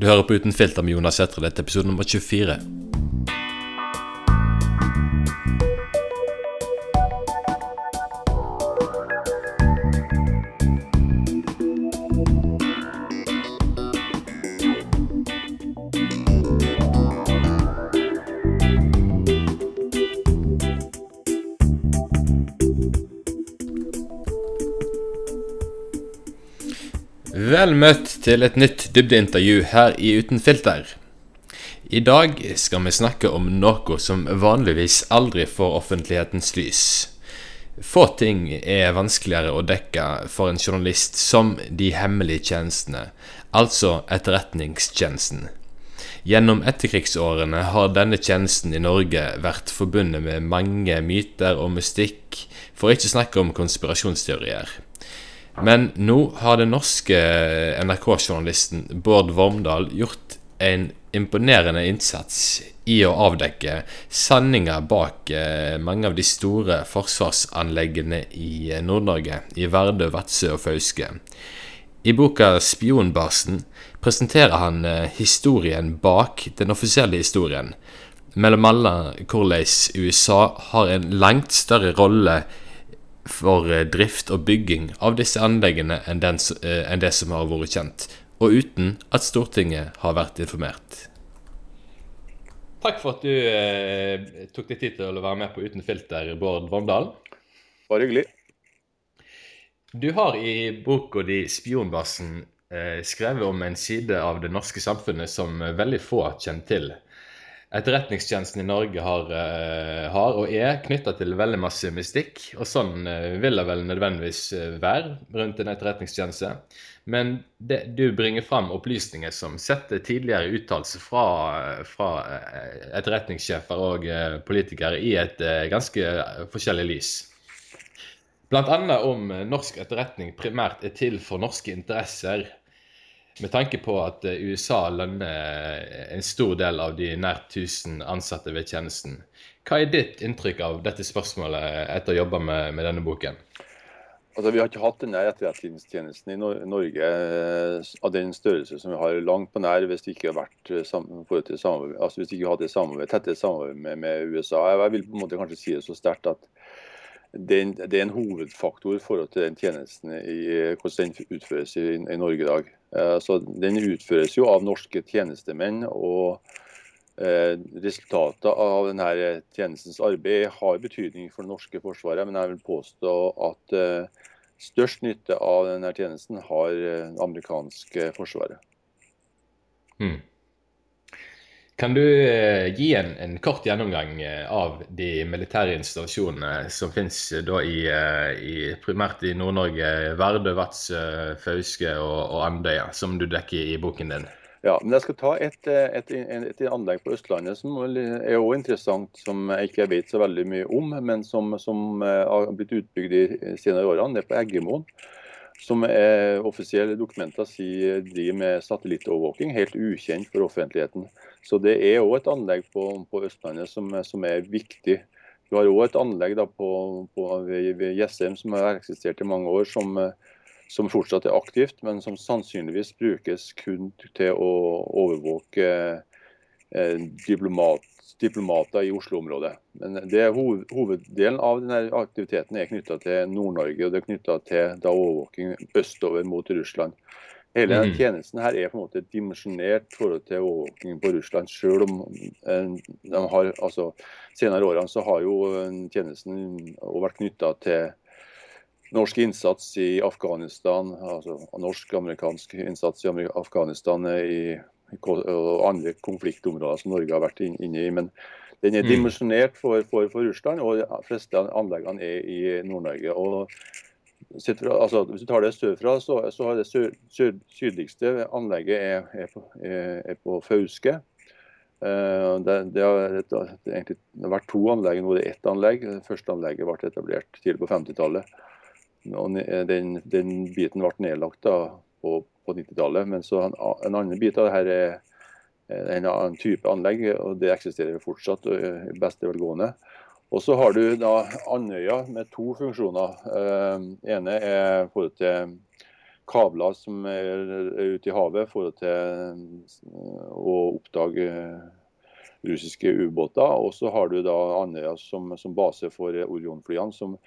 Du hører på Uten filter med Jonas Sætre. Dette er episode nummer 24. møtt til et nytt dybdeintervju her i Uten filter. I dag skal vi snakke om noe som vanligvis aldri får offentlighetens lys. Få ting er vanskeligere å dekke for en journalist som de hemmelige tjenestene, altså Etterretningstjenesten. Gjennom etterkrigsårene har denne tjenesten i Norge vært forbundet med mange myter og mystikk, for ikke å snakke om konspirasjonsteorier. Men nå har den norske NRK-journalisten Bård Vormdal gjort en imponerende innsats i å avdekke sanninger bak eh, mange av de store forsvarsanleggene i eh, Nord-Norge, i Verdø, Vadsø og Fauske. I boka 'Spionbasen' presenterer han eh, historien bak den offisielle historien, mellom alle hvordan USA har en langt større rolle for drift og bygging av disse anleggene enn, den, enn det som har vært kjent, og uten at Stortinget har vært informert. Takk for at du eh, tok deg tid til å være med på Uten filter, Bård Vormdal. Bare hyggelig. Du har i boka di 'Spionbasen' eh, skrevet om en side av det norske samfunnet som veldig få kjenner til. Etterretningstjenesten i Norge har, uh, har og er knytta til veldig masse mystikk. Og sånn uh, vil det vel nødvendigvis uh, være rundt en etterretningstjeneste. Men det, du bringer fram opplysninger som setter tidligere uttalelser fra, fra etterretningssjefer og politikere i et ganske forskjellig lys. Bl.a. om norsk etterretning primært er til for norske interesser med tanke på at eh, USA lønner en stor del av de nær 1000 ansatte ved tjenesten. Hva er ditt inntrykk av dette spørsmålet etter å ha jobba med, med, denne boken? Altså, vi har ikke hatt denne etterretningstjenesten i Norge eh, av den størrelse som vi har langt på nær hvis vi ikke har vært eh, samarbeid, altså hvis vi ikke hadde samarbeid, tettere samarbeid med, med, USA. Jeg vil på en måte kanskje si det så sterkt at det, det er en hovedfaktor i forhold til den tjenesten i hvordan den utføres i, i Norge i dag. Eh, så Den utføres jo av norske tjenestemenn. og eh, Resultatet av denne tjenestens arbeid har betydning for det norske forsvaret. Men jeg vil påstå at eh, størst nytte av denne tjenesten har det amerikanske forsvaret. Mm. Kan du gi en, en, kort gjennomgang av de militære installasjonene som finnes i, i, primært i Nord-Norge, Vardø, Vadsø, Fauske og, og, Andøya, som du dekker i boken din? Ja, men Jeg skal ta et, et, et, et anlegg på Østlandet som er også interessant, som jeg ikke vet så veldig mye om, men som, som har blitt utbygd de senere årene. Det er på Eggemoen som er offisielle dokumenter sier driver med satellittovervåking, helt ukjent for offentligheten. Så det er òg et anlegg på, på Østlandet som, som, er viktig. Du har òg et anlegg da, på, på, ved Jessheim som har eksistert i mange år, som, som, fortsatt er aktivt, men som sannsynligvis brukes kun til å overvåke eh, diplomat, diplomater i Oslo-området. Men det hoved, Hoveddelen av denne aktiviteten er knytta til Nord-Norge og det er knytta til da overvåking østover mot Russland. Hele denne mm. tjenesten her er på en måte dimensjonert forhold til overvåkingen på Russland. Selv om eh, de har, altså, senere årene så har jo tjenesten vært knytta til norsk innsats i Afghanistan, altså norsk-amerikansk innsats i Afghanistan i og andre konfliktområder som Norge har vært inne i. Men den er mm. dimensjonert for, for, for Russland, og de fleste anleggene er i Nord-Norge. og altså, Hvis du tar det sørfra, så, så har det sør, sør, sydligste anlegget er, er, på, er, er på, Fauske. Uh, det, det, har, det, har, vært to anlegg, nå er det ett anlegg. Det første anlegget ble etablert tidlig på 50-tallet. Den, den, biten ble nedlagt da, på, på 90-tallet. Men så en, en, annen bit av det her er en annen type anlegg, og det eksisterer fortsatt i beste velgående. Og så har du da Andøya med to funksjoner. Eh, ene er forhold til kabler som er ute i havet forhold til å oppdage russiske ubåter. Og så har du da Andøya som, som, base for Orion-flyene. som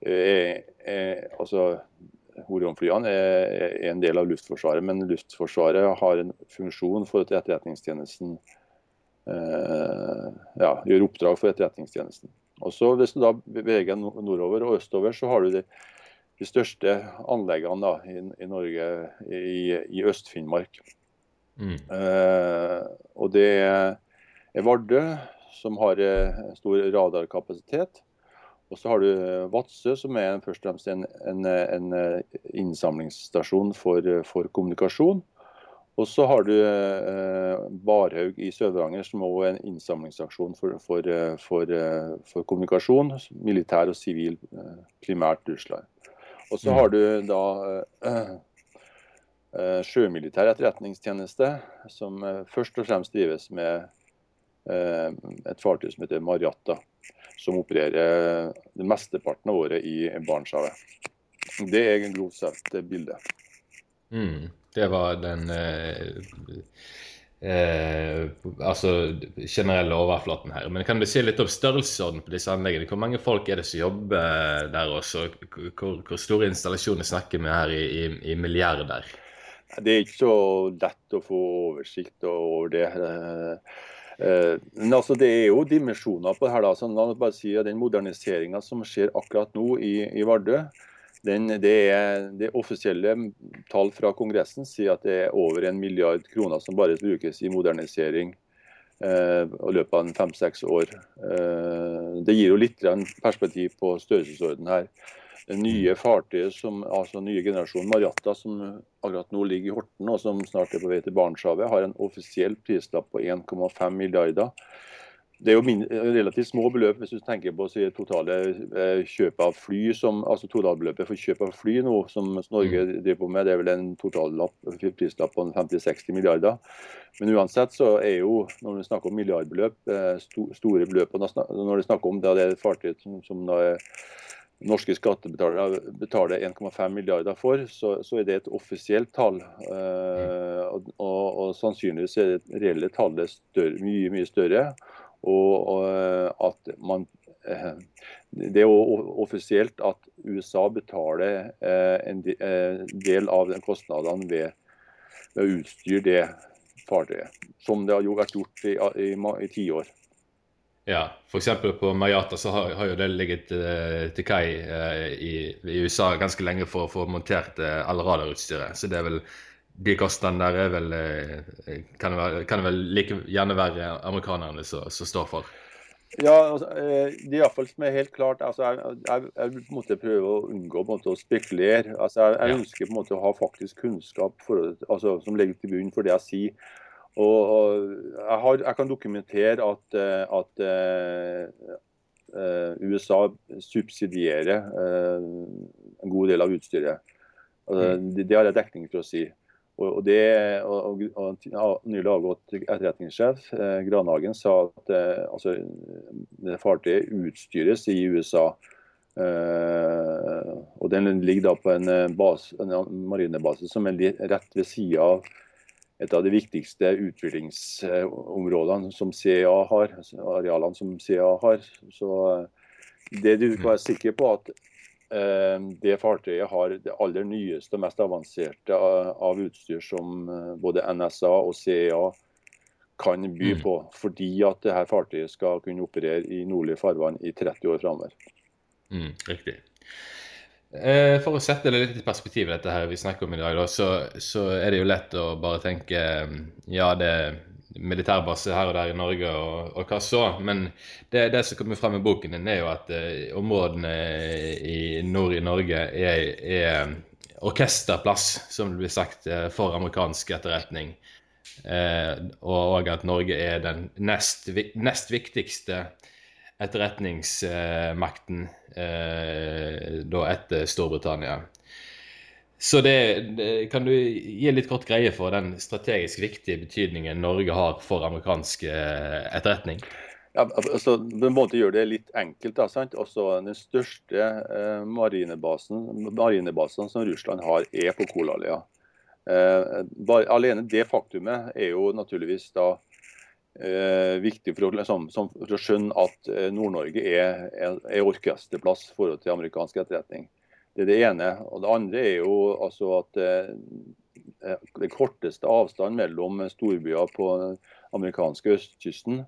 er, er, altså Orion-flyene er, er, en del av Luftforsvaret, men Luftforsvaret har en funksjon for at etterretningstjenesten eh, ja, gjør oppdrag for etterretningstjenesten. Og så Hvis du da beveger deg nordover og østover, så har du de, de største anleggene da, i, i, Norge i, i Øst-Finnmark. Mm. Eh, og det er er Vardø, som har eh, stor radarkapasitet. Og så har du eh, Vadsø, som er først og fremst en, en, en eh, innsamlingsstasjon for, for, kommunikasjon. Og så har du eh, Barhaug i Sør-Varanger, som også er en innsamlingsstasjon for, for, for, kommunikasjon. Militær og sivil, primært Russland. Og så har du da eh, sjømilitær etterretningstjeneste, som først og fremst drives med Eh, et fartøy som heter Mariatta, som opererer det mesteparten av året i Barentshavet. Det er grovt sett bildet. Mm, det var den eh, eh, altså generelle overflaten her. Men kan du si litt om størrelsesorden på disse anleggene? Hvor mange folk er det som jobber der også? Hvor, hvor store installasjoner snakker vi her i, i, i milliarder? Det er ikke så lett å få oversikt over det. Eh, men altså, Det er jo dimensjoner på det her. da, så la bare si at Den moderniseringa som skjer akkurat nå i, i Vardø, den, det, er, det offisielle tall fra Kongressen sier at det er over en milliard kroner som bare brukes i modernisering eh, i løpet av fem-seks år. Eh, det gir jo litt perspektiv på størrelsesorden her nye fartøyet, som, altså nye generasjonen Mariatta, som akkurat nå ligger i Horten og som snart er på vei til Barentshavet, har en offisiell prislapp på 1,5 milliarder. Det er jo min, relativt små beløp hvis du tenker på si, totale eh, kjøp av fly, som, altså totalbeløpet for kjøp av fly nå, som Norge mm. driver på med. Det er vel en totallapp, prislapp på 50-60 milliarder. Men uansett så er jo, når vi snakker om milliardbeløp, eh, sto, store beløp. og Når vi snakker om det, det er et fartøy som, som da er norske skattebetalere betaler 1,5 milliarder for, så, så, er det et offisielt tall. Eh, og, og, og, sannsynligvis er det reelle tallet større, mye mye større. Og, og at man eh, Det er jo offisielt at USA betaler eh, en eh, del av de kostnadene ved, ved, å utstyre det fartøyet. Som det har vært gjort i, i, i tiår. Ja, f.eks. på Mayata så har, har, jo det ligget uh, til kai uh, i, i, USA ganske lenge for å få montert uh, alle radarutstyret. Så det er vel de kostnadene der er vel kan, det være, kan det vel like gjerne være amerikanerne som, står for. Ja, altså, det er iallfall som er helt klart altså, Jeg, jeg, jeg måtte prøve å unngå måte, å spekulere. Altså, jeg, jeg ja. ønsker på en måte å ha faktisk kunnskap for, altså, som ligger til bunn for det jeg sier. Og jeg, har, jeg kan dokumentere at, eh, at uh, USA subsidierer uh, en god del av utstyret. Altså, mm. det, det, har jeg dekning for å si. Og, og det, og, og, Nylig avgått etterretningssjef uh, Granhagen sa at altså, fartøyet utstyres i USA. Og Den ligger da på en, base, en marinebase som er rett ved sida av et av de viktigste utviklingsområdene som CEA har, altså arealene som CEA har. Så eh, det du kan være sikker på at eh, det fartøyet har det aller nyeste og mest avanserte av utstyr som eh, både NSA og CEA kan by mm. på, fordi at dette fartøyet skal kunne operere i nordlige farvann i 30 år framover. Mm, riktig. Eh, for å sette det litt i perspektiv, dette her vi snakker om i dag, så, så, er det jo lett å bare tenke mm, ja, det er militærbase her og der i Norge, og, og hva så? Men det, det, som kommer frem i boken din, er jo at eh, områdene i nord i Norge er, er orkesterplass, som det blir sagt, eh, for amerikansk etterretning. Eh, og at Norge er den nest, nest viktigste etterretningsmakten eh, da etter Storbritannia. Så det, Kan du gi litt kort greie for den strategisk viktige betydningen Norge har for amerikansk eh, etterretning? Ja, altså, på en måte gjør det litt enkelt. Da, sant? Også den største eh, marinebasen, marinebasen som Russland har, er på Kolalia. Alene det faktumet er jo naturligvis da eh, viktig for å, liksom, som, for å, skjønne at eh, Nord-Norge er, er, er, orkesterplass i forhold til amerikansk etterretning. Det er det ene. Og det andre er jo altså at eh, eh den korteste avstand mellom storbyer på den amerikanske østkysten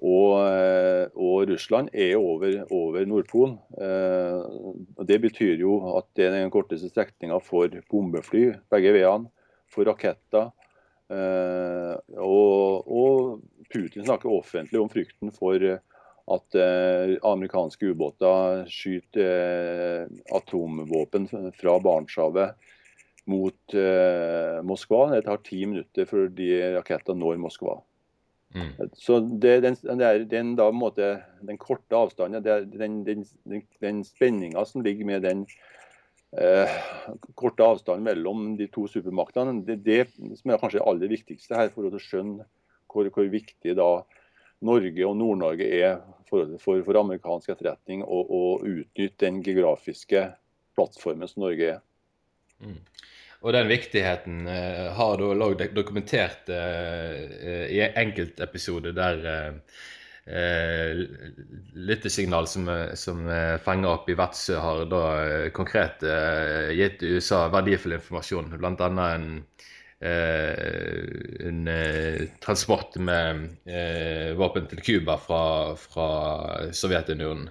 og, eh, og, Russland er over, over Nordpolen. Eh, det betyr jo at det er den korteste strekninga for bombefly begge veiene, for raketter. Eh, og, og, Putin snakker offentlig om frykten for at amerikanske ubåter skyter atomvåpen fra Barentshavet mot Moskva. Det tar ti minutter før de rakettene når Moskva. Mm. Så det, den, den, da, måte, den, korte avstanden, det den, den, den spenninga som ligger med den eh, korte avstanden mellom de to supermaktene, det, det som er kanskje det aller viktigste her for å skjønne hvor, hvor viktig da Norge og Nord-Norge er for, for, for, amerikansk etterretning å utnytte den geografiske plattformen som Norge er. Mm. Og den viktigheten uh, har da òg dokumentert uh, i enkeltepisoder der uh, lyttesignal som, som fenger opp i Vadsø, har da konkret gitt USA verdifull informasjon. Bl.a. en, en transport med våpen til Cuba fra, fra Sovjetunionen.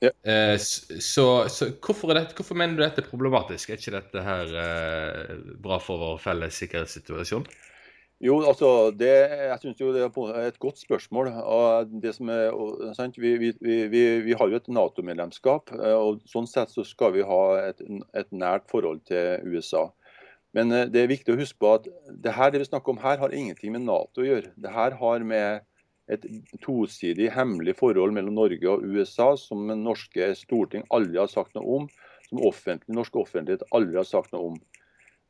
Ja. Eh, så, så hvorfor, dette, hvorfor, mener du dette er problematisk? Er ikke dette her eh, bra for vår felles sikkerhetssituasjon? Jo, altså, det, jeg synes jo det er et godt spørsmål. er, vi, vi, vi, vi, har jo et Nato-medlemskap. Eh, og Sånn sett så skal vi ha et, et, nært forhold til USA. Men eh, det er viktig å huske på at det her det vi snakker om her, har ingenting med Nato å gjøre. Det her har med et tosidig hemmelig forhold mellom Norge og USA som norske storting aldri har sagt noe om, som offentlig, norsk offentlighet aldri har sagt noe om.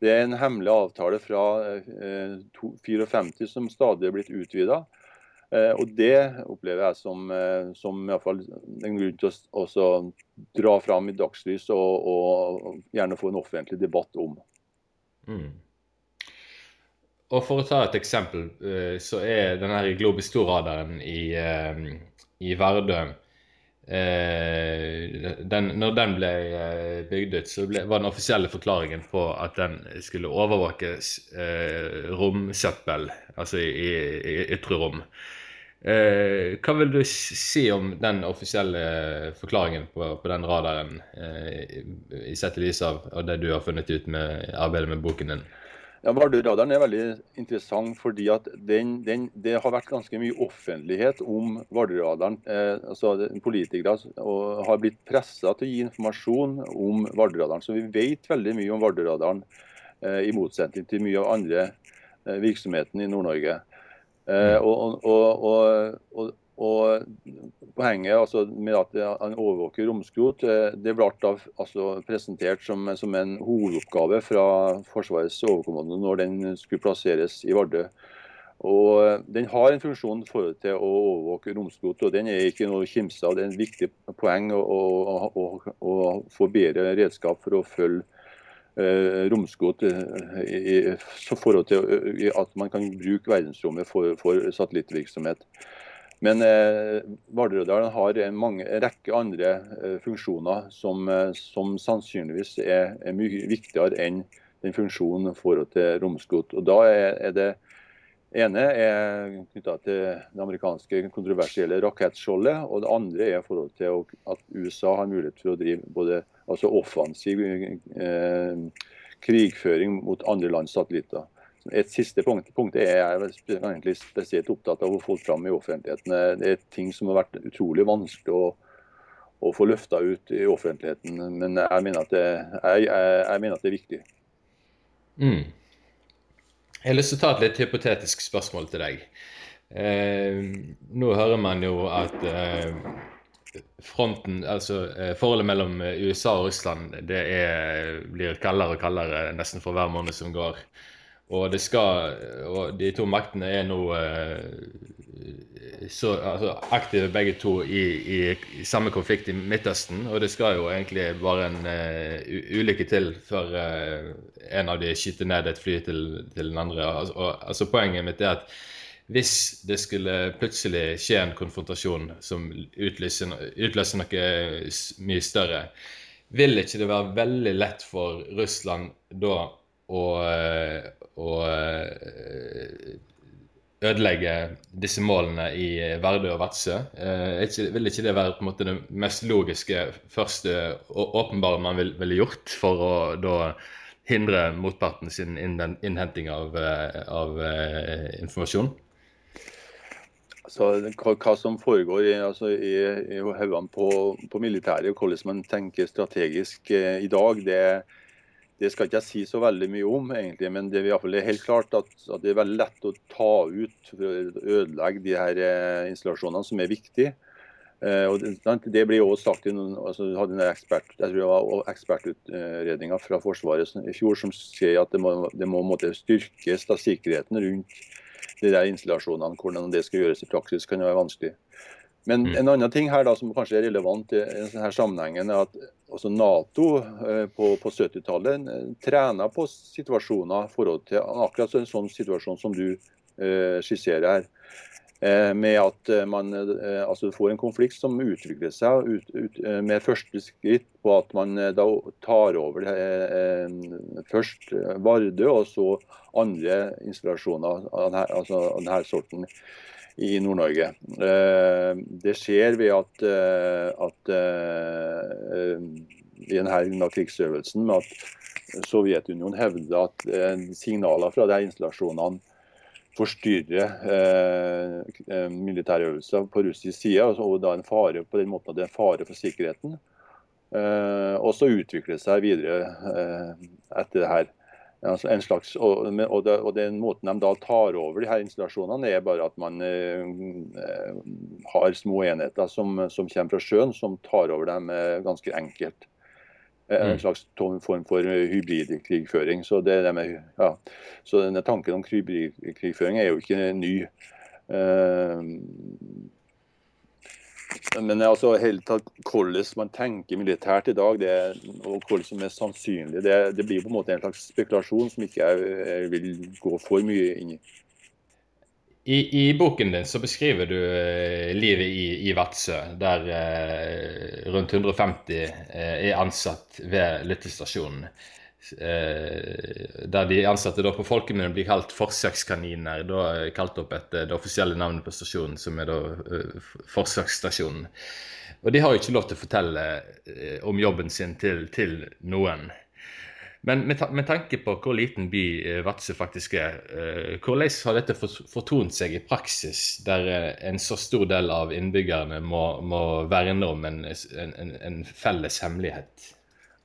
Det er en hemmelig avtale fra eh, 54 som stadig er blitt utvida. Eh, og det opplever jeg som, eh, som i fall, en grunn til å dra fram i dagslys og, og, gjerne få en offentlig debatt om. Mm. Og for å ta et eksempel, eh, så er denne Globistor-radaren i, eh, i Vardø eh, den, Når den ble bygd ut, så ble, var den offisielle forklaringen på at den skulle overvåke romsøppel, altså i, i, ytre rom. Eh, hva vil du si om den offisielle forklaringen på, på den radaren, eh, i sett i lys av, det du har funnet ut med arbeidet med boken din? Ja, Vardø-radaren er veldig interessant fordi at den, den, det har vært ganske mye offentlighet om Vardø-radaren. Eh, altså Politikere har blitt pressa til å gi informasjon om Vardø-radaren. Så vi vet veldig mye om Vardø-radaren, eh, i motsetning til mye av andre eh, virksomheten i Nord-Norge. Eh, og, og, og, og Poenget altså, med at han overvåker romskrot, eh, det ble altså, presentert som, som, en hovedoppgave fra Forsvarets overkommando når den skulle plasseres i Vardø. Og eh, Den har en funksjon for til å overvåke romskrot, og den er ikke noe kimse av. Det er en viktig poeng å, å, å få bedre redskap for å følge eh, romskrot eh, i, i, forhold til at man kan bruke verdensrommet for, for satellittvirksomhet. Men eh, Vardødalen har en, mange, en rekke andre eh, funksjoner som, eh, som sannsynligvis er, er, mye viktigere enn den funksjonen forhold til romskot. Og da er, er det ene er knytta til det amerikanske kontroversielle rakettskjoldet, og det andre er forhold til at USA har mulighet for å drive både altså offensiv eh, krigføring mot andre lands satellitter. Et siste punkt, punkt er jeg egentlig spesielt opptatt av å få fram i offentligheten. Det er ting som har vært utrolig vanskelig å, å få løfta ut i offentligheten. Men jeg mener at det, jeg, jeg, jeg mener at det er viktig. Mm. Jeg har lyst til å ta et litt hypotetisk spørsmål til deg. Eh, nå hører man jo at eh, fronten, altså eh, forholdet mellom USA og Russland det er, blir kaldere og kaldere nesten for hver måned som går. Og, skal, og de to maktene er nå eh, så altså, aktive begge to i, i, i, samme konflikt i Midtøsten. Og det skal jo egentlig bare en uh, ulykke til før uh, en av de skyter ned et fly til, til den andre. Altså, og, altså, poenget mitt er at hvis det skulle plutselig skje en konfrontasjon som utløser, utløser noe mye større, vil ikke det være veldig lett for Russland da å, å ødelegge disse målene i Vardø og Vadsø? Vil ikke det være på en måte det mest logiske, første og åpenbare man ville gjort for å da hindre motparten sin innhenting av, av informasjon? Så hva, som foregår i, altså, i, i hodene på, på militæret, og hvordan man tenker strategisk eh, i dag, det, det, skal ikke jeg si så veldig mye om, egentlig, men det er, i helt klart at, at, det er veldig lett å ta ut for å ødelegge de her eh, installasjonene som er viktige. Eh, og det, det blir også sagt i noen, altså, hadde en ekspert, jeg tror det var ekspertutredninger fra Forsvaret i fjor som sier at det må, det må måtte styrkes da, sikkerheten rundt de der installasjonene. Hvordan det skal gjøres i praksis, kan være vanskelig. Men mm. en annen ting her da, som kanskje er relevant i denne sammenhengen, er at Nato eh, på, på 70-tallet eh, trener på situasjoner i forhold til akkurat en sånn situasjon som du eh, skisserer her. Eh, med at man eh, altså får en konflikt som utvikler seg ut, ut, med første skritt på at man da tar over først Vardø og så andre installasjoner av denne, altså av denne sorten i Nord-Norge. Det skjer ved at, at i denne krigsøvelsen med at Sovjetunionen hevder at signaler fra de installasjonene forstyrre eh, eh, militærøvelser på russisk side. Altså, og da en fare på den måten at det er en fare for sikkerheten. Eh, og så utvikle seg videre eh, etter det her. Altså en slags, og, og, det, og, den måten de da tar over de her installasjonene, er bare at man eh, har små enheter som, som, kommer fra sjøen, som tar over dem eh, ganske enkelt. En mm. slags form for hybridkrigføring. Så, det, det med, ja. så denne tanken om hybridkrigføring er jo ikke ny. Uh, men altså, hele tatt, hvordan man tenker militært i dag, det, og hvordan som er sannsynlig, det, det, blir på en måte en slags spekulasjon som ikke jeg, jeg vil gå for mye inn i. I, I, boken din så beskriver du eh, livet i, i Vadsø, der eh, rundt 150 eh, er ansatt ved lyttestasjonen. Eh, der de ansatte da på folkemunne blir kalt forsøkskaniner, da kalt opp etter det offisielle navnet på stasjonen, som er da eh, Forsøksstasjonen. Og de har jo ikke lov til å fortelle eh, om jobben sin til, til noen. Men med, med, tanke på hvor liten by Vadsø faktisk er, hvordan har dette fortont seg i praksis, der en så stor del av innbyggerne må, må verne om en, en, en, felles hemmelighet?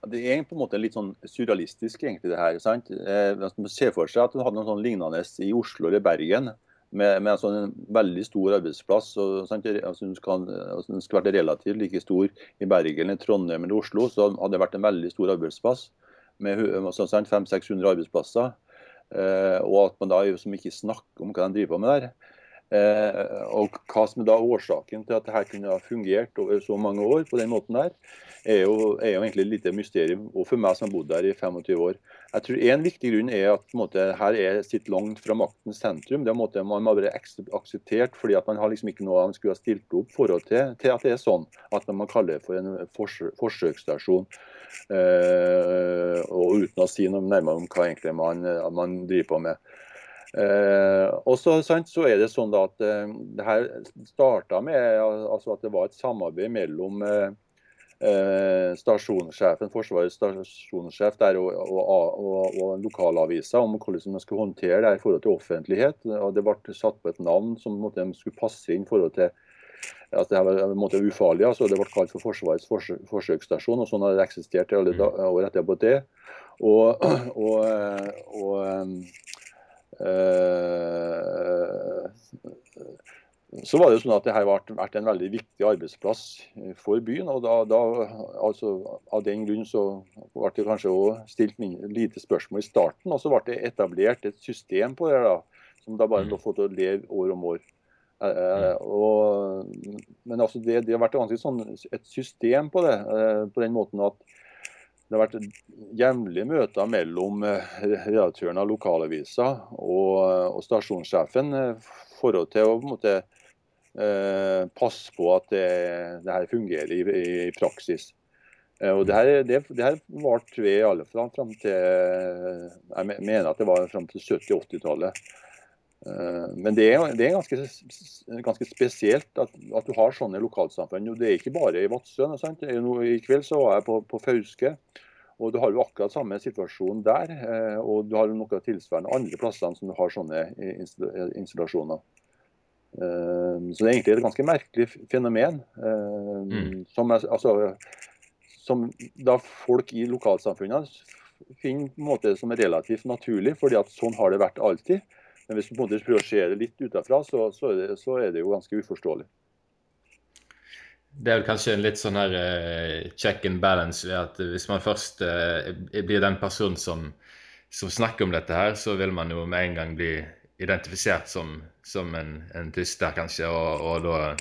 Det er på en måte litt sånn surrealistisk, egentlig, det her. sant? Man ser for seg at du hadde noe sånn lignende i Oslo eller Bergen. Med, med en sånn veldig stor arbeidsplass. Og, sant? Altså, den, skal, altså, skal være relativt like stor i Bergen, i Trondheim eller Oslo. Så hadde det vært en veldig stor arbeidsplass med 500-600 arbeidsplasser. Eh, og at man da som ikke snakker om hva de driver på med der. Eh, og hva som er da årsaken til at dette kunne ha fungert over så mange år på den måten der, er jo, er jo egentlig et lite mysterium. Og for meg som har bodd der i 25 år. Jeg tror En viktig grunn er at måte, her er sitt langt fra maktens sentrum. Det er måte, Man har bare akseptert fordi at man har liksom ikke noe man skulle ha stilt opp forhold til, til at det er sånn. At man kaller det for en forsøksstasjon. Eh, og uten å si noe nærmere om hva egentlig man, man driver på med. Eh, og så, er det sånn at eh, det her starta med altså at det var et samarbeid mellom eh, eh stasjonssjefen, Forsvarets stasjonssjef der, og, og, og, og lokalavisa om hvordan man skulle håndtere det i forhold til offentlighet. og Det ble satt på et navn som måtte, skulle passe inn i forhold til at det var en måte ufarlig. altså Det ble kalt for Forsvarets forsøksstasjon, og sånn har det eksistert i alle år etterpå det. Og, og, så var det jo sånn at det har vært en veldig viktig arbeidsplass for byen. og da, da altså Av den grunn så ble det kanskje også stilt lite spørsmål i starten. Og så ble det etablert et system på det da, som da bare lå har fått å leve år om år. Eh, og, men altså det, det, har vært ganske sånn, et system på det, eh, på den måten at det har vært jevnlige møter mellom redaktøren av lokalavisa og, og stasjonssjefen for til å på en måte, eh, passe på at det, det her fungerer i, i praksis. og Det her, det, det her varte ved i alle fall fram til jeg mener at det var fram til 70-80-tallet. Eh, men det er, det er ganske, ganske, spesielt at, at, du har sånne lokalsamfunn. Det er ikke bare i Vadsø. I kveld så var jeg på, på, Fauske, og du har jo akkurat samme situasjon der. Eh, og du har noe tilsvarende andre plasser som du har sånne installasjoner. Eh, så det er egentlig et ganske merkelig fenomen. Mm. Som, altså, som da folk i lokalsamfunnene finner på en måte som er relativt naturlig, fordi at sånn har det vært alltid. Men hvis du på en prøver å se det litt utenfra, så, så, så, er det jo ganske uforståelig. Det er vel kanskje en litt sånn her uh, check and balance ved at hvis man først uh, blir den personen som, som, snakker om dette her, så vil man jo med en gang bli identifisert som, som en, en tyster, kanskje. Og, og, da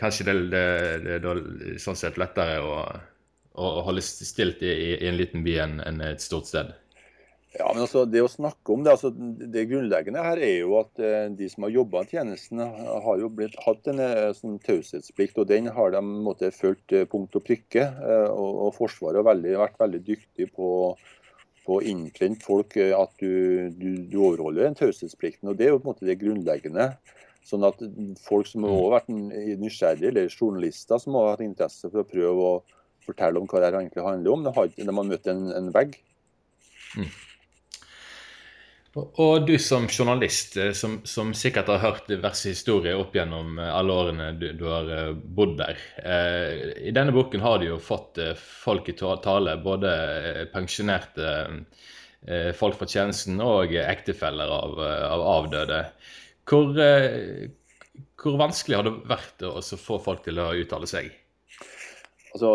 kanskje det, det, det, det er sånn sett lettere å, å holde stilt i, i, en liten by enn en et stort sted. Ja, men altså, Det å snakke om det altså, det grunnleggende her er jo at eh, de som har jobba i tjenesten, har jo blitt, hatt en eh, sånn taushetsplikt. og Den har de måtte, eh, punkt og prikke. Eh, og, og, Forsvaret har veldig, vært veldig dyktig på, å innprente folk eh, at du, du, du overholder den taushetsplikten. og Det er jo på en måte det grunnleggende. Sånn at Folk som har vært nysgjerrige, eller journalister som har hatt interesse for å prøve å fortelle om hva det egentlig handler om, de har, de har møtt en, en vegg. Mm. Og du som journalist, eh, som, som, sikkert har hørt diverse historier opp gjennom eh, alle årene du, du har eh, bodd der. Eh, I denne boken har du jo fått eh, folk i tale, både pensjonerte eh, folk fra tjenesten og ektefeller av, av avdøde. Hvor, hvor, vanskelig har det vært å få folk til å uttale seg? Altså,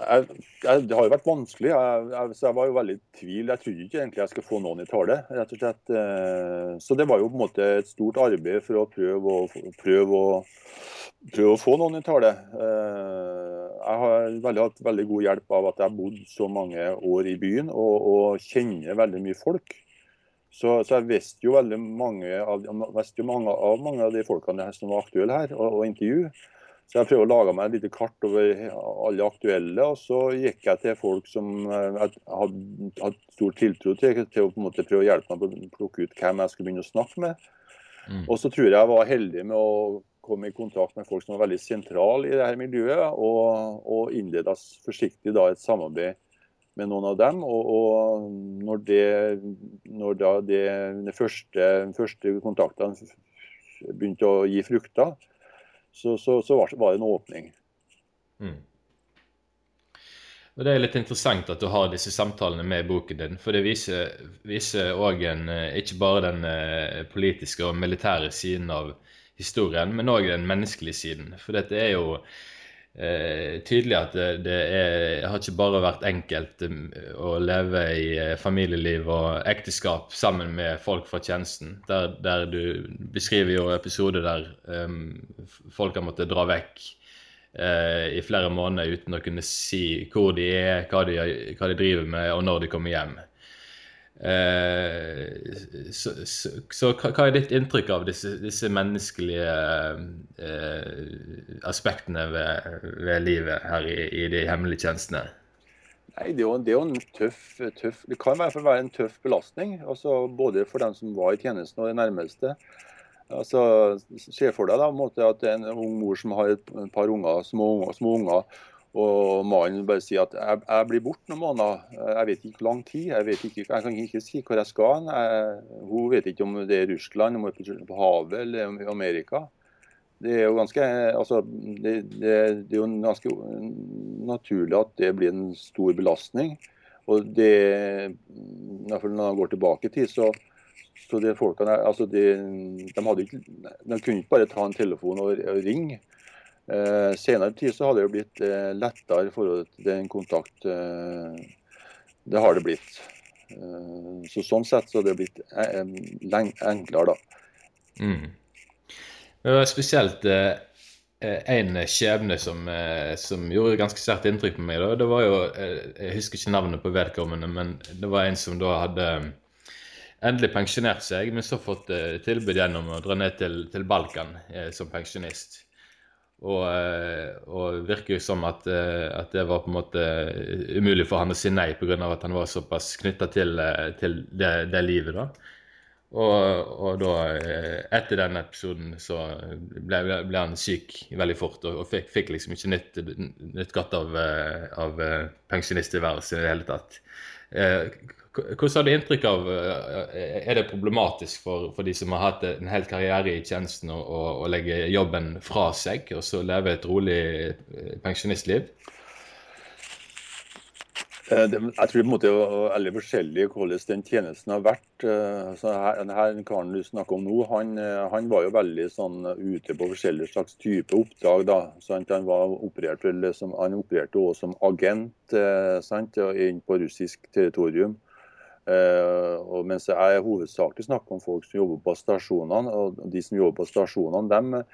jeg, jeg, det har jo vært vanskelig. Jeg, jeg, så jeg var jo veldig i tvil. Jeg trodde ikke egentlig jeg skulle få noen i tale. rett og slett. Eh, så det var jo på en måte et stort arbeid for å prøve å, prøve å, prøve å få noen i tale. Eh, jeg har veldig, hatt veldig god hjelp av at jeg har bodd så mange år i byen og, og kjenner veldig mye folk. Så, så, jeg visste jo veldig mange av, visste mange, av mange av de folkene som var aktuelle her, å intervjue. Så jeg prøvde å lage meg et lite kart over alle aktuelle, og så gikk jeg til folk som jeg eh, hadde, hadde stor tiltro til, til å på en måte prøve å hjelpe meg å plukke ut hvem jeg skulle begynne å snakke med. Mm. Og så tror jeg jeg var heldig med å komme i kontakt med folk som var veldig sentrale i dette miljøet, og, og innleda forsiktig da et samarbeid med noen av dem. Og, og når, det, når da det, de første, første kontaktene begynte å gi frukter, så, så, så var det en åpning. Mm. Og Det er litt interessant at du har disse samtalene med boken din. For det viser òg eh, ikke bare den eh, politiske og militære siden av historien, men òg den menneskelige siden. For dette er jo eh, tydelig at det, det er, har ikke bare vært enkelt um, å leve i eh, familieliv og ekteskap sammen med folk fra tjenesten. Der, der du beskriver jo episoder der um, folk har måttet dra vekk eh, i flere måneder uten å kunne si hvor de er, hva de, hva de driver med, og når de kommer hjem. Eh, så, så, så, hva er ditt inntrykk av disse, disse menneskelige eh, aspektene ved, ved, livet her i, i, de hemmelige tjenestene? Nei, det er, jo, det er jo, en tøff, tøff, Det kan i hvert fall være en tøff belastning. altså Både for dem som var i tjenesten og de nærmeste. Altså, Se for deg da, en måte, at det er en ung mor som har et par unger, små, små unger og mannen bare sier at jeg, jeg blir borte noen måneder. Jeg vet ikke lang tid. Jeg, ikke, jeg kan ikke si hvor jeg skal. Jeg, hun vet ikke om det er Russland, om det er på havet eller Amerika. Det er jo ganske, altså, det, det, det er jo ganske naturlig at det blir en stor belastning. Og det, Når man går tilbake i tid, så, så de folkene, altså de, de, ikke, de kunne ikke bare ta en telefon og, og ringe. Eh, senere tid så har det jo blitt eh, lettere i forhold til den kontakt. Eh, det har det blitt. Så Sånn sett så har det blitt enklere, da. Mm. Det var spesielt en skjebne som, som, gjorde ganske sterkt inntrykk på meg. Da. Det var jo, Jeg husker ikke navnet på vedkommende, men det var en som da hadde endelig pensjonert seg, men så fått tilbud gjennom å dra ned til, til Balkan som pensjonist. Og, eh, og virker jo som at, eh, at, det var på en måte umulig for han å si nei pga. at han var såpass knytta til, eh, til det, det, livet. da. Og, og, da, etter den episoden, så ble, ble han syk veldig fort og, og fikk, fikk, liksom ikke nytt, nytt godt av, av pensjonisttilværelsen i det hele tatt. Hvordan har du inntrykk av eh, Er det problematisk for, for, de som har hatt en hel karriere i tjenesten, å, legge jobben fra seg og så leve et rolig eh, pensjonistliv? Eh, jeg tror på en måte det er veldig forskjellig hvordan den tjenesten har vært. Så her, denne karen du snakker om nå, han, han, var jo veldig sånn ute på forskjellige slags type oppdrag. da. Sant? Han, var operert, som, han opererte også som agent sant? inn på russisk territorium. Og mens jeg hovedsakelig snakker om folk som jobber på stasjonene. og De som jobber på stasjonene, de,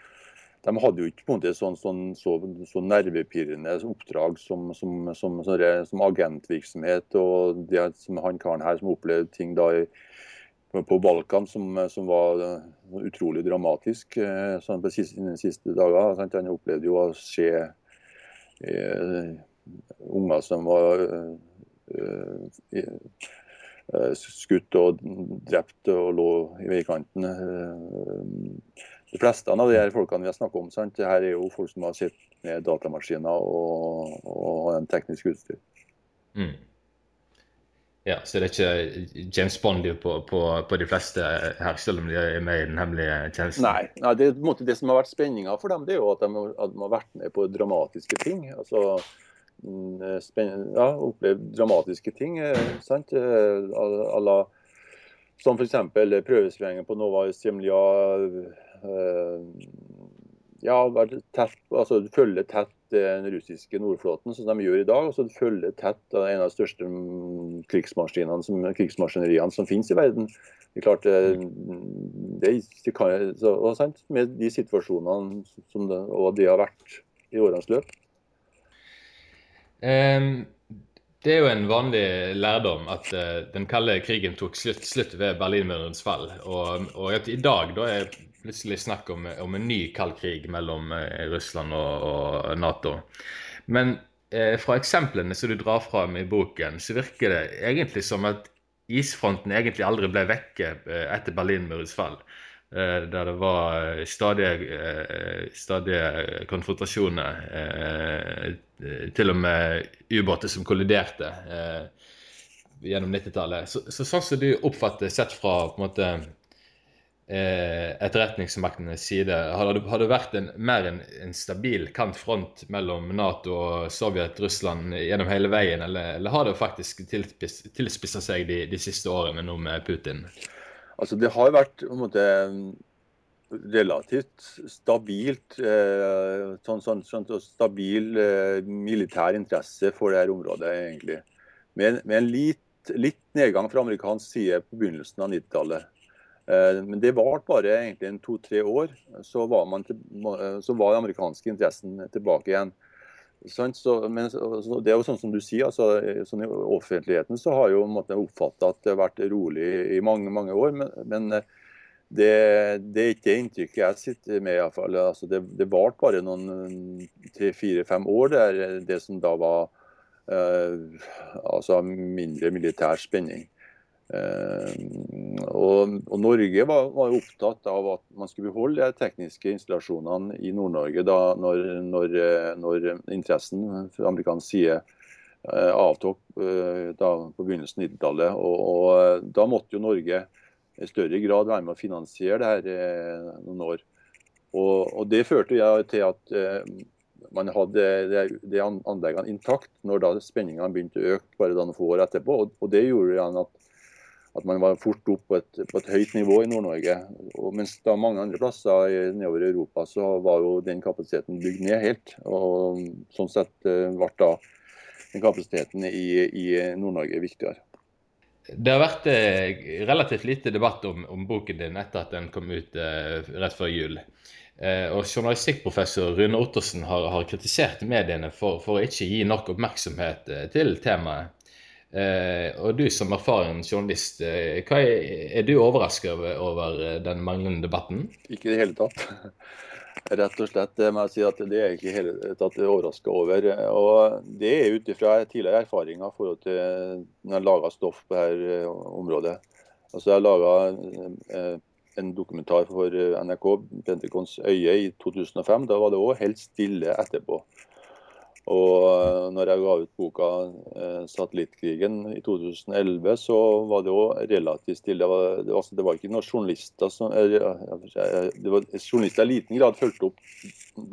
de hadde jo ikke på en måte sånn, sånn, så, så, nervepirrende oppdrag som, som, som, som, agentvirksomhet. og det som han karen her som opplevde ting da i, på Balkan som, var uh, utrolig dramatisk uh, sånn på siste, de siste dager. Sant? Han opplevde jo å se unger som var Eh, skutt og drept og lå i veikanten. Eh, de fleste av de her folkene vi har snakket om, sant? her er jo folk som har sett med datamaskiner og, og en teknisk utstyr. Mm. Ja, Så det er ikke James Bond på, på, på, de fleste her, selv om de er med i den hemmelige tjenesten? Nei, nei det, det, som har vært spenninga for dem, det er jo at de, at de har vært med på dramatiske ting. altså Mm, eh, ja, opplevd dramatiske ting. sant? A, a la, som f.eks. prøvesprengningen på Nova Zemlja. Ja, tett, altså følge tett den russiske nordflåten, som de gjør i dag. og følge tett en av de største mm, som, krigsmaskineriene som finnes i verden. Det er klart, det, det kan, så, sant? Med de situasjonene som det, og det har vært i årenes løp. Um, det er jo en vanlig lærdom at uh, den kalde krigen tok slutt, slutt ved Berlinmurens fall. Og, og, at i dag da er plutselig snakk om, om en ny kald krig mellom uh, Russland og, og, Nato. Men eh, fra eksemplene som du drar fram i boken, så virker det egentlig som at isfronten egentlig aldri ble vekke etter Berlinmurens fall. Eh, der det var eh, stadige, eh, stadige konfrontasjoner. Til og med ubåter som kolliderte gjennom 90-tallet. Så, så, sånn som du oppfatter, sett fra på en måte etterretningsmaktenes side, har det, vært en, mer en, en, stabil kantfront mellom Nato og Sovjet, Russland gjennom hele veien, eller, eller har det faktisk tilspissa seg de, de, siste årene nå med Putin? Altså Det har vært på en måte, relativt stabilt eh, sånn, sånn, sånn, stabil eh, militær interesse for dette området, egentlig. Med, med en lit, litt, nedgang fra amerikansk side på begynnelsen av 90-tallet. Eh, men det varte bare egentlig en to-tre år. Så var, man til, så var den amerikanske interessen tilbake igjen. Så, men det er jo sånn som du sier, altså, sånn I offentligheten så har jo oppfatta at det har vært rolig i mange mange år. Men, men det, det, er ikke det inntrykket jeg sitter med. i hvert fall. Altså, det, det varte bare noen tre-fire-fem år, der, det som da var uh, altså mindre militær spenning. Uh, og, og, Norge var, var, opptatt av at man skulle beholde de tekniske installasjonene i Nord-Norge når, når, når, interessen fra amerikansk side uh, avtok da, på begynnelsen av 90-tallet. Og, og, Da måtte jo Norge i større grad være med å finansiere det her noen år. Og, og Det førte jeg til at man hadde de, de anleggene intakt når da spenningene begynte å øke bare da noen få år etterpå. Og, og det gjorde igjen at at man var fort opp på et, på et høyt nivå i Nord-Norge. Mens da mange andre plasser nedover i Europa så var jo den kapasiteten bygd ned helt. og Sånn sett ble eh, da den kapasiteten i, i Nord-Norge viktigere. Det har vært eh, relativt lite debatt om, om, boken din etter at den kom ut eh, rett før jul. Eh, og Journalistikkprofessor Rune Ottersen har, har kritisert mediene for, for, å ikke gi nok oppmerksomhet eh, til temaet. Eh, og du som erfaren journalist, eh, er, er, du overrasket over, over den manglende debatten? Ikke i det hele tatt. Rett og slett. Det må jeg si at det er ikke hele tatt overraska over. Og Det er ut ifra tidligere erfaringer i forhold til når jeg laga stoff på dette eh, området. Altså Jeg laga eh, en dokumentar for NRK, 'Pentikons øye', i 2005. Da var det òg helt stille etterpå. Og eh, når jeg ga ut boka eh, 'Satellittkrigen' i 2011, så var det òg relativt stille. Det var, det, altså, det var, ikke noen journalister som det var Journalister i liten grad fulgte opp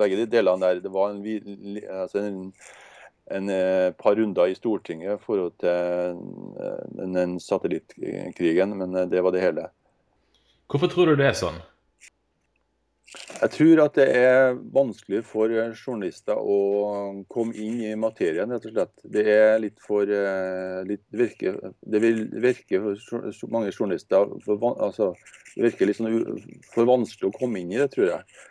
begge de delene der. Det var en, altså en, en eh, par runder i Stortinget i forhold til den satellittkrigen, men det var det hele. Hvorfor tror du det er sånn? Jeg tror at det er vanskelig for journalister å komme inn i materien, rett og slett. Det er litt for eh, litt virke, Det vil virke for mange journalister for, altså, det virker litt sånn for vanskelig å komme inn i det, tror jeg.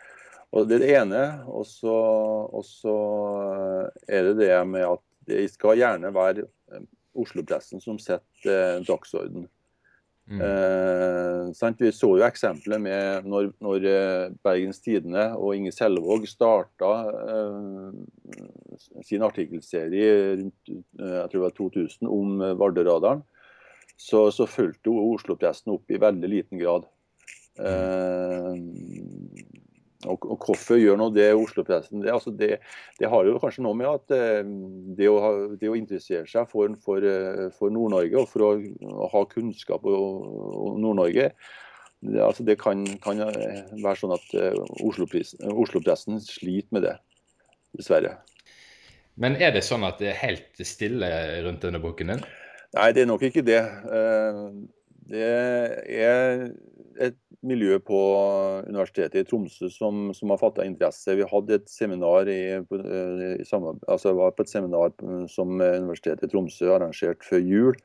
Og Det er det ene. Og så er det det med at det skal gjerne være Oslo-pressen som setter eh, dagsorden. Mm. Eh, Vi så jo eksempelet med når, når eh, Bergens Tidende og Inge Selvåg starta eh, sin artikkelserie rundt eh, jeg tror det var 2000 om Vardø-radaren, så, så fulgte Oslo-pressen opp i veldig liten grad. Mm. Eh, og, og hvorfor gjør nå det Oslo-pressen? Det, altså det, det, har jo kanskje noe med at eh, det å, ha, det å interessere seg for, for, eh, for Nord-Norge og for å, å, ha kunnskap om Nord-Norge, altså det kan, kan, være sånn at eh, Oslo-pressen Oslo sliter med det, dessverre. Men er det sånn at det er helt stille rundt denne boken din? Nei, det er nok ikke det. Det er et miljø på Universitetet i Tromsø som, som har fatta interesse. Vi hadde et seminar i, eh, i altså var på et seminar som Universitetet i Tromsø arrangerte før jul.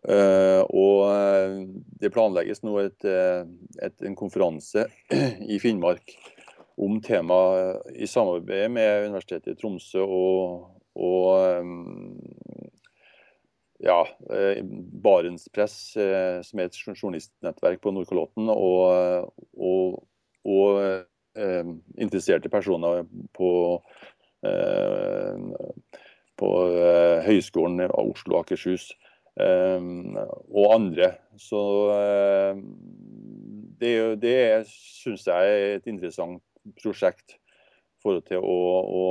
Uh, og eh, Det planlegges nå et, et, en konferanse i Finnmark om temaet i samarbeid med Universitetet i Tromsø og, og um, ja, eh, Barentspress, eh, som er et journalistnettverk på Nordkalotten, og, og, og eh, interesserte personer på, på Høgskolen av Oslo og Akershus og andre. Så det, det syns jeg er et interessant prosjekt for til å, å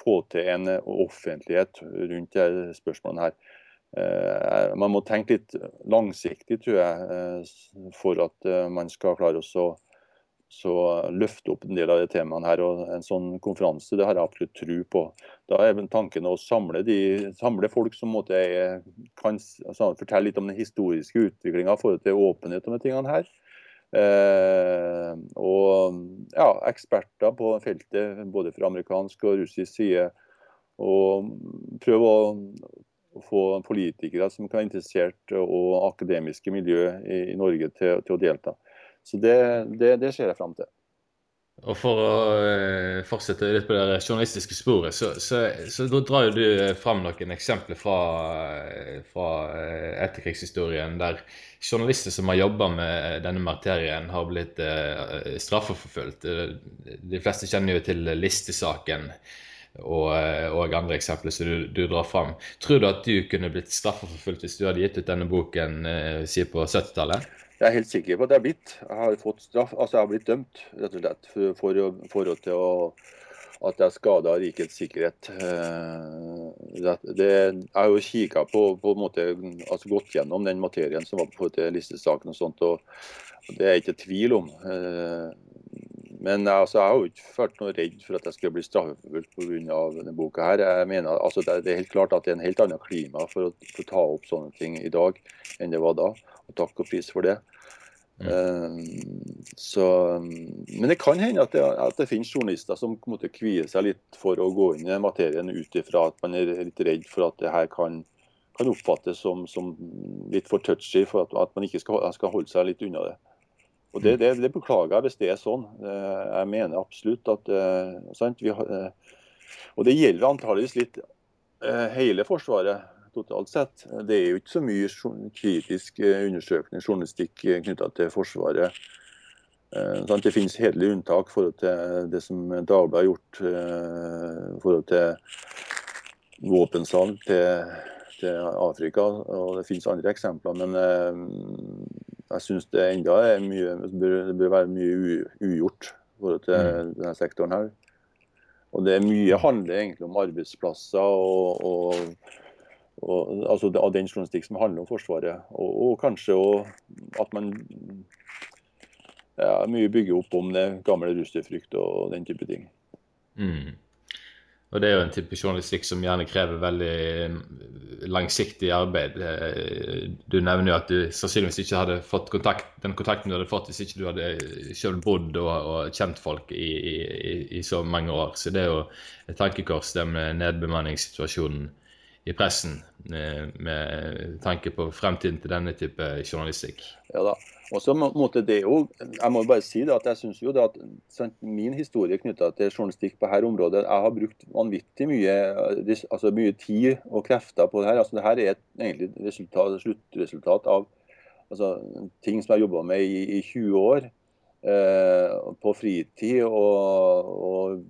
få til en offentlighet rundt disse spørsmålene her. Eh, man må tenke litt langsiktig, tror jeg, eh, for at eh, man skal klare å så løfte opp en del av de temaene her. og En sånn konferanse det har jeg absolutt tro på. Da er tanken å samle, de, samle folk som måtte, kan altså, fortelle litt om den historiske utviklinga i forhold til åpenhet om de tingene her. Eh, og ja, eksperter på feltet både fra amerikansk og russisk side. Og prøve å å få politikere som kan være interessert, og akademiske miljø i, i Norge til, til, å delta. Så det, det, det ser jeg fram til. Og For å uh, fortsette litt på det journalistiske sporet, så, så, så drar du fram noen eksempler fra, fra uh, etterkrigshistorien der journalister som har jobba med denne materien, har blitt eh, straffeforfulgt. De fleste kjenner jo til listesaken og, eh, og andre eksempler som du, du, drar fram. Tror du at du kunne blitt straffeforfulgt hvis du hadde gitt ut denne boken eh, på 70-tallet? Jeg er helt sikker på at jeg har blitt. Jeg har fått straff, altså jeg har blitt dømt rett og slett for, for forhold til å, at jeg skada rikets sikkerhet. Det, det, jeg har jo kikka på, på en måte, altså gått gjennom den materien som var på listesaken og sånt, og det er jeg ikke tvil om. Men altså, jeg har jo ikke følt noe redd for at jeg skal bli straffeforfulgt pga. denne boka. her. Jeg mener, altså, det, er helt klart at det er en helt annet klima for å, for å, ta opp sånne ting i dag enn det var da. Og takk og pris for det. Mm. Uh, så, men det kan hende at det, at det finnes journalister som måte kvier seg litt for å gå inn i materien ut ifra at man er litt redd for at det her kan, kan oppfattes som, som, litt for touchy, for at, at man ikke skal, skal, holde seg litt unna det. Og Det, det, det beklager jeg hvis det er sånn. Jeg mener absolutt at sant, har, Og det gjelder antageligvis litt hele Forsvaret totalt sett. Det er jo ikke så mye kritisk undersøkende journalistikk knytta til Forsvaret Eh, det finnes hederlige unntak i forhold til det som Dagbladet har gjort eh, i forhold til våpensalg til, til, Afrika. og Det finnes andre eksempler. Men eh, jeg syns det enda er mye, det bør, være mye ugjort i forhold til mm. denne sektoren her. Og det er Mye handler egentlig om arbeidsplasser og, og, og altså av den journalistikk som handler om Forsvaret. Og, og kanskje at man ja, mye bygger opp om det gamle russerfrykt og den type ting. Mm. Og det er jo en type journalistikk som gjerne krever veldig langsiktig arbeid. Du nevner jo at du sannsynligvis ikke hadde fått kontakt, den kontakten du hadde fått hvis ikke du hadde selv bodd og, og kjent folk i, i, i, så mange år. Så det er jo et tankekors, med nedbemanningssituasjonen i pressen, eh, med tanke på fremtiden til denne type journalistikk. Ja da. Og så måtte det jo, Jeg må bare si det at jeg synes jo det at sant, min historie knytta til journalistikk på dette området Jeg har brukt vanvittig mye, altså mye tid og krefter på det her. altså det her er et egentlig resultat, sluttresultat av altså, ting som jeg har jobba med i, i, 20 år. Eh, på fritid og, og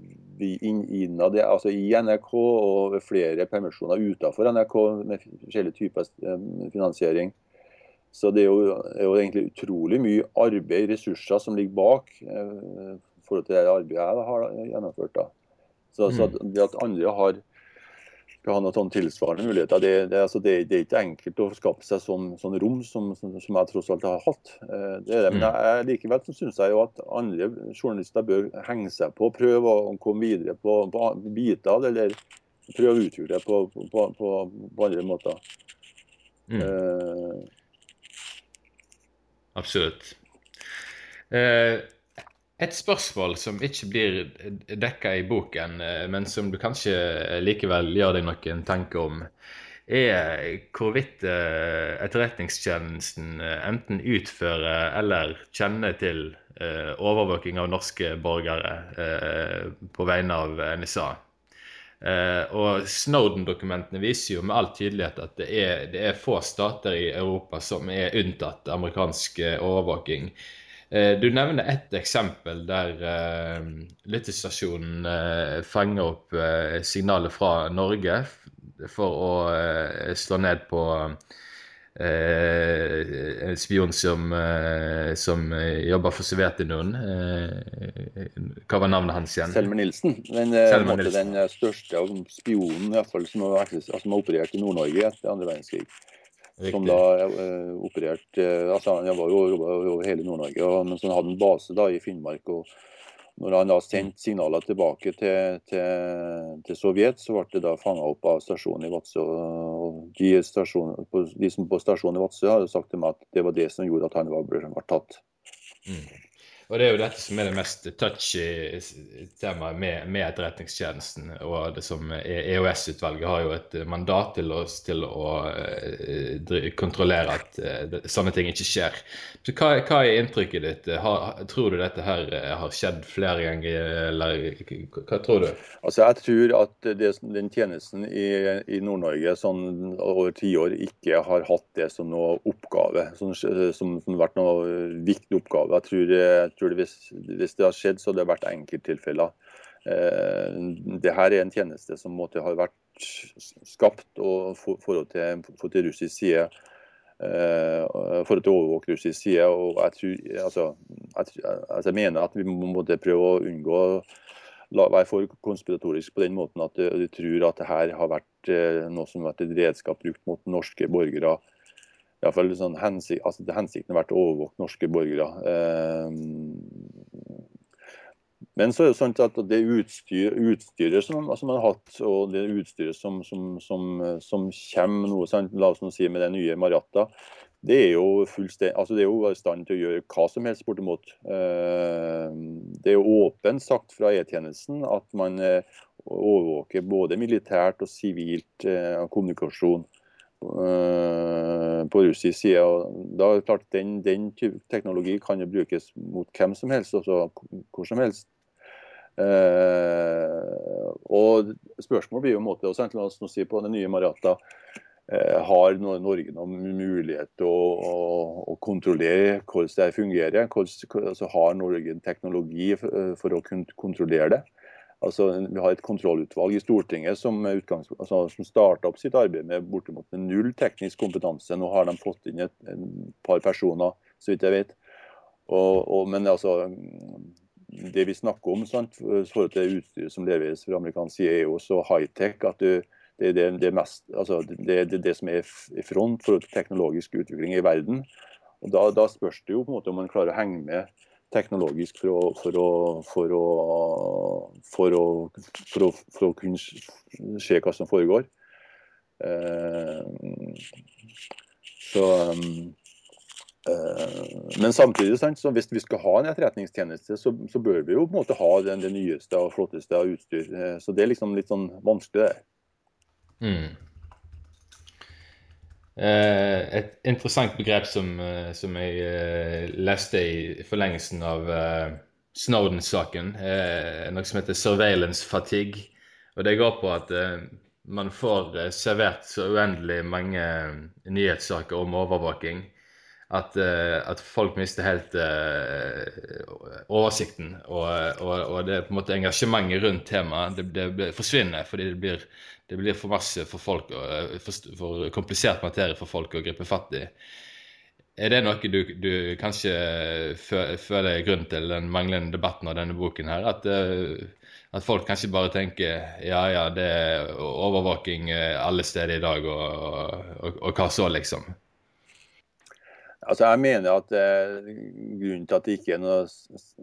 innad altså i NRK og flere permisjoner utenfor NRK med forskjellige typer eh, finansiering. Så det er jo, er jo, egentlig utrolig mye arbeid, ressurser, som ligger bak eh, forhold til det arbeidet jeg har gjennomført. da. Så, mm. så det at andre har skal ha noen sånn tilsvarende muligheter, det, det, altså det, det, er ikke enkelt å skape seg sånn, sånn rom som, som, som, jeg tross alt har hatt. Eh. Men mm. jeg, likevel så syns jeg jo at andre journalister bør henge seg på, prøve å komme videre på, på biter av det, eller prøve å utvikle det på, på, på, andre måter. Mm. Uh, Absolutt. Eh, et spørsmål som ikke blir dekka i boken, eh, men som du kanskje likevel gjør deg noen tanker om, er hvorvidt eh, Etterretningstjenesten enten utfører eller kjenner til overvåking av norske borgere på vegne av NSA. Uh, og Snowden-dokumentene viser jo med all tydelighet at det er, det er, få stater i Europa som er unntatt amerikansk uh, overvåking. Uh, du nevner ett eksempel der uh, lyttestasjonen fanger opp signalet fra Norge for å slå ned på Eh, en spion som, eh, som jobber for Sovjetunionen. Eh, hva var navnet hans igjen? Selmer Nilsen. Den, Selmer Nilsen. den største spionen i fall, som, har, altså, som har operert i Nord-Norge etter andre verdenskrig. Riktig. Som da eh, opererte altså Han var jo over hele Nord-Norge, men så hadde en base da i Finnmark. og når han da sendte signaler tilbake til, til, til, Sovjet, så ble det da fanga opp av stasjonen i Vadsø. De, de, som på stasjonen i Vadsø hadde sagt til meg at det var det som gjorde at han var, ble tatt. Mm. Og det er jo dette som er det mest touchy temaet med, med Etterretningstjenesten. Og det som EOS-utvalget har jo et mandat til oss til å uh, kontrollere at uh, sånne ting ikke skjer. Så hva, hva er inntrykket ditt? Har, tror du dette her eh, har skjedd flere ganger, eller hva tror du? Altså Jeg tror at det, den tjenesten i, i Nord-Norge sånn over tiår ikke har hatt det som noe oppgave, som, som, som vært noe viktig oppgave. Jeg tror, jeg tror det hvis, hvis, det har skjedd, så har det vært enkelttilfeller. Eh, det her er en tjeneste som måtte ha vært skapt og for, forhold til, for til russisk side. Eh, forhold til overvåk russisk side. og jeg, tror, altså, jeg, altså, jeg mener at vi må prøve å unngå å være for konspiratorisk på den måten at de, de tror at det her har vært eh, noe som har vært et redskap brukt mot norske borgere i hvert fall sånn hensik, altså Hensikten har vært å overvåke norske borgere. Eh, men så er det sånn at det utstyr, utstyret som, som, man har hatt, og det utstyret som, som, som, kommer sant? la oss si med den nye Maratta, det er jo altså det er jo i stand til å gjøre hva som helst bortimot. Eh, det er jo åpent sagt fra E-tjenesten at man eh, overvåker både militært og sivilt kommunikasjon uh, på russisk side. og da er det klart Den, den type teknologi kan jo brukes mot hvem som helst, altså hvor som helst. Uh, og Spørsmålet blir jo en måte, også, la oss si på den nye Marata, uh, har Norge noen mulighet til å, å, å, kontrollere hvordan det fungerer? Hvordan, altså, har Norge teknologi for, for å kunne kontrollere det? Altså, vi har et kontrollutvalg i Stortinget som, altså, som starta opp sitt arbeid med bortimot null teknisk kompetanse. Nå har de fått inn et, et par personer, så vidt jeg vet. Og, og, men altså, det vi snakker om sant, forhold til utstyret som leveres fra amerikansk side, er jo så high-tech at det, det, det, mest, altså, det, det som er i front for teknologisk utvikling i verden. Og Da, da spørs det jo på en måte om man klarer å henge med teknologisk for å, for å, for å, for å, for å, for å kunne se hva som foregår. Uh, så eh, Men samtidig, hvis vi skal ha en etterretningstjeneste, så, så bør vi jo på en måte ha den, det nyeste og flotteste av utstyr. Eh, så det er liksom litt sånn vanskelig, det. Mm. Eh, et interessant begrep som, eh, som jeg eh, leste i forlengelsen av Snowden-saken, noe som heter 'surveillance fatigue'. Og Det går på at man får servert så uendelig mange nyhetssaker om overvåking at, at folk mister helt oversikten. Og, og, og, det på en måte engasjementet rundt temaet det, det, forsvinner fordi det blir det blir for masse for folk, eh, for, for komplisert materie for folk å gripe fatt i. Er det noe du, du kanskje føler grunn til den manglende debatten av denne boken her? At, eh, at, folk kanskje bare tenker ja, ja, det er overvåking eh, alle steder i dag, og, og, og hva så, liksom? Altså, jeg mener at eh, grunnen til at det ikke er noe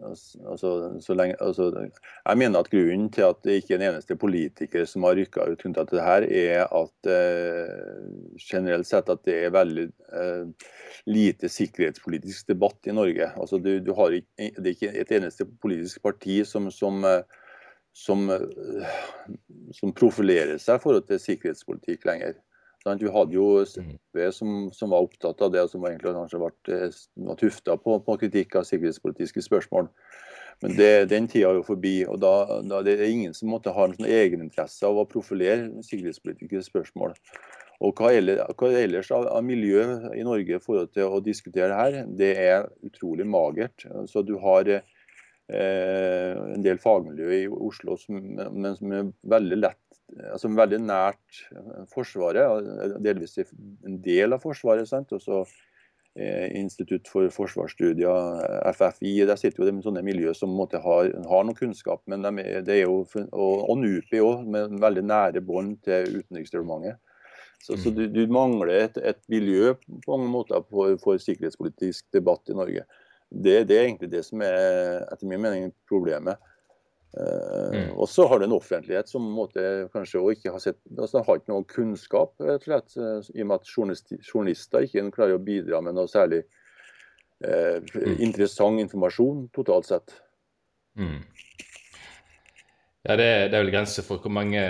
altså, så lenge, altså, Jeg mener at grunnen til at det ikke er en eneste politiker som har rykka ut grunnen til det her, er at eh, generelt sett at det er veldig eh, lite sikkerhetspolitisk debatt i Norge. Altså, du, du har ikke, det er ikke et eneste politisk parti som, som, eh, som, eh, som profilerer seg i forhold til sikkerhetspolitikk lenger. Vi hadde jo SV som, som, var opptatt av det, og som egentlig kanskje ble eh, tufta på, på, kritikk av sikkerhetspolitiske spørsmål. Men det, den tida er jo forbi. og da, da det er ingen som måtte ha en sånn egeninteresse av å profilere sikkerhetspolitiske spørsmål. Og Hva eller, hva ellers av, av, miljø i Norge i forhold til å diskutere det her, det er utrolig magert. Så Du har eh, en del fagmiljø i Oslo som, men som er veldig lett altså veldig nært eh, Forsvaret, delvis en del av Forsvaret. Og så eh, Institutt for forsvarsstudier, eh, FFI. Der sitter jo de sånne miljø som måtte har, har noe kunnskap. men de, det er jo, Og, og NUPI òg, med veldig nære bånd til Utenriksdepartementet. Så, så du, du, mangler et, et, miljø på mange måter for, for sikkerhetspolitisk debatt i Norge. Det, det, er egentlig det som er etter min mening problemet. Mm. Og så har du en offentlighet som måtte, kanskje ikke har sett, altså har ikke noe kunnskap, rett og slett, eh, i og med at journalister ikke klarer å bidra med noe særlig eh, mm. interessant informasjon totalt sett. Mm. Ja, det det er vel grenser for hvor mange,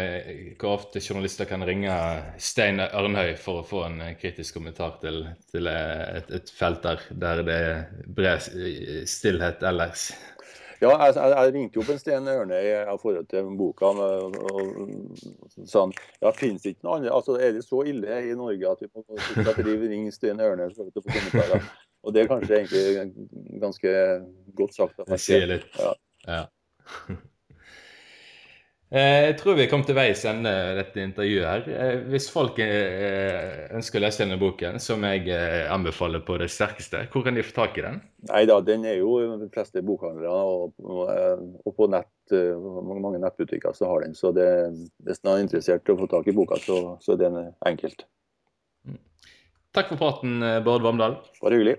hvor ofte journalister kan ringe Stein Ørnhøi for å få en kritisk kommentar til, til et, et, felt der, der det er bred stillhet ellers. Ja, jeg, jeg, ringte jo opp en Sten Ørne i forhold til boka og, og han, ja, finnes ikke noe annet. Altså, Er det så ille i Norge at vi må ringe Sten Ørne for å få kommentarer? Og det er kanskje egentlig ganske godt sagt. Det sier litt. Ja. ja. Eh, jeg tror vi kom til veis ende dette intervjuet. her. Eh, hvis folk eh, ønsker å lese denne boken, som jeg anbefaler på det sterkeste, hvor kan de få tak i den? Nei da, Den er jo de fleste bokhandlere, og, og, på nett, mange nettbutikker så har den. Så det, hvis man er interessert i å få tak i boka, så, så er den enkelt. Mm. Takk for praten, Bård Vamdal. Bare hyggelig.